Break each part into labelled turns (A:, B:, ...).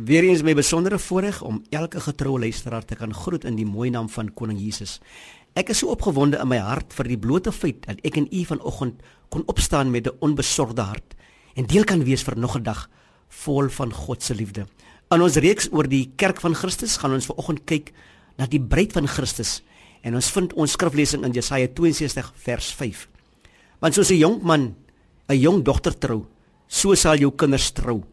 A: Weereens my besondere voorreg om elke getroue luisteraar te kan groet in die mooi naam van Koning Jesus. Ek is so opgewonde in my hart vir die blote feit dat ek en u vanoggend kon opstaan met 'n onbesorgde hart en deel kan wees vir nog 'n dag vol van God se liefde. In ons reeks oor die kerk van Christus gaan ons vanoggend kyk na die bruid van Christus en ons vind ons skriflesing in Jesaja 62 vers 5. Want soos 'n jong man 'n jong dogter trou, so sal jou kinders trou.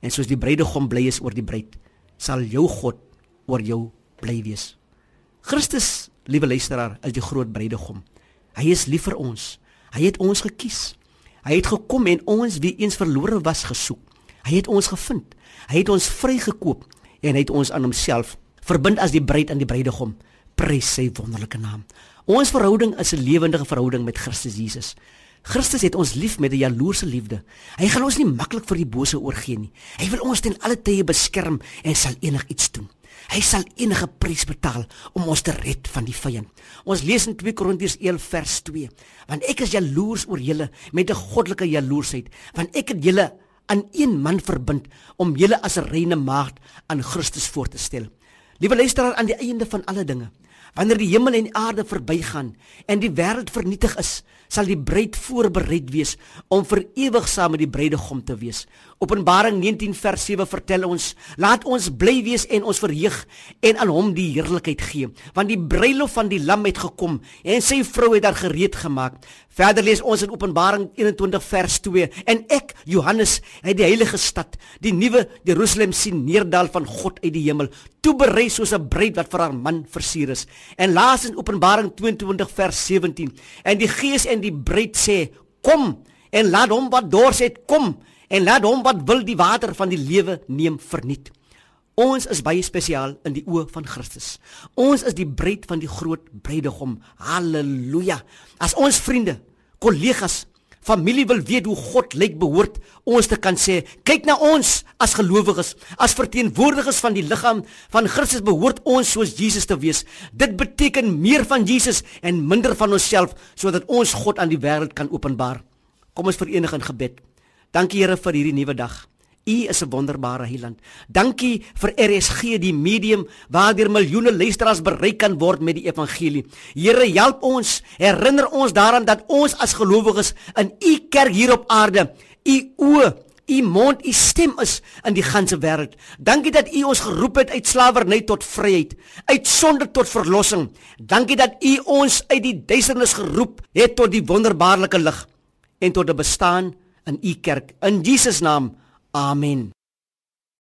A: En soos die bruidegom bly is oor die bruid, sal jou God oor jou bly wees. Christus, liewe luisteraar, is die groot bruidegom. Hy is lief vir ons. Hy het ons gekies. Hy het gekom en ons wie eens verlore was gesoek. Hy het ons gevind. Hy het ons vrygekoop en hy het ons aan homself verbind as die bruid aan die bruidegom. Prys sy wonderlike naam. Ons verhouding is 'n lewendige verhouding met Christus Jesus. Christus het ons lief met 'n jaloerse liefde. Hy gaan ons nie maklik vir die bose oorgee nie. Hy wil ons ten alle tye beskerm en sal enigiets doen. Hy sal enige prys betaal om ons te red van die vyand. Ons lees in 2 Korintiërs 1 vers 2. Want ek is jaloers oor julle met 'n goddelike jaloersheid, want ek het julle aan een man verbind om julle as 'n reine maagd aan Christus voor te stel. Liewe luisteraar aan die einde van alle dinge, wanneer die hemel en die aarde verbygaan en die wêreld vernietig is, sal die bruid voorbereid wees om vir ewig saam met die bruidegom te wees. Openbaring 19 vers 7 vertel ons: "Laat ons bly wees en ons verheug en aan hom die heerlikheid gee, want die bruilof van die lam het gekom en sy vrou het daar gereed gemaak." Verder lees ons in Openbaring 21 vers 2: "En ek, Johannes, het die heilige stad, die nuwe Jerusalem sien neerdal van God uit die hemel, toeberei soos 'n bruid wat vir haar man versier is." En laas in Openbaring 22 vers 17: "En die Gees en die bruid sê: Kom en laat hom wat dors het kom en laat hom wat wil die water van die lewe neem verniet. Ons is baie spesiaal in die oë van Christus. Ons is die bruid van die groot bruidegom. Halleluja. As ons vriende, kollegas, familie wil weet hoe God lyk, behoort ons te kan sê, kyk na ons as gelowiges, as verteenwoordigers van die liggaam van Christus behoort ons soos Jesus te wees. Dit beteken meer van Jesus en minder van onsself sodat ons God aan die wêreld kan openbaar. Kom ons verenig in gebed. Dankie Here vir hierdie nuwe dag. U is 'n wonderbare heiland. Dankie vir RSG die medium waardeur miljoene luisteraars bereik kan word met die evangelie. Here, help ons, herinner ons daaraan dat ons as gelowiges in U kerk hier op aarde, U oë, U mond, U stem is in die ganse wêreld. Dankie dat U ons geroep het uit slawerny tot vryheid, uit sonde tot verlossing. Dankie dat U ons uit die duisternis geroep het tot die wonderbaarlike lig en tot 'n bestaan in U kerk. In Jesus naam. Amen.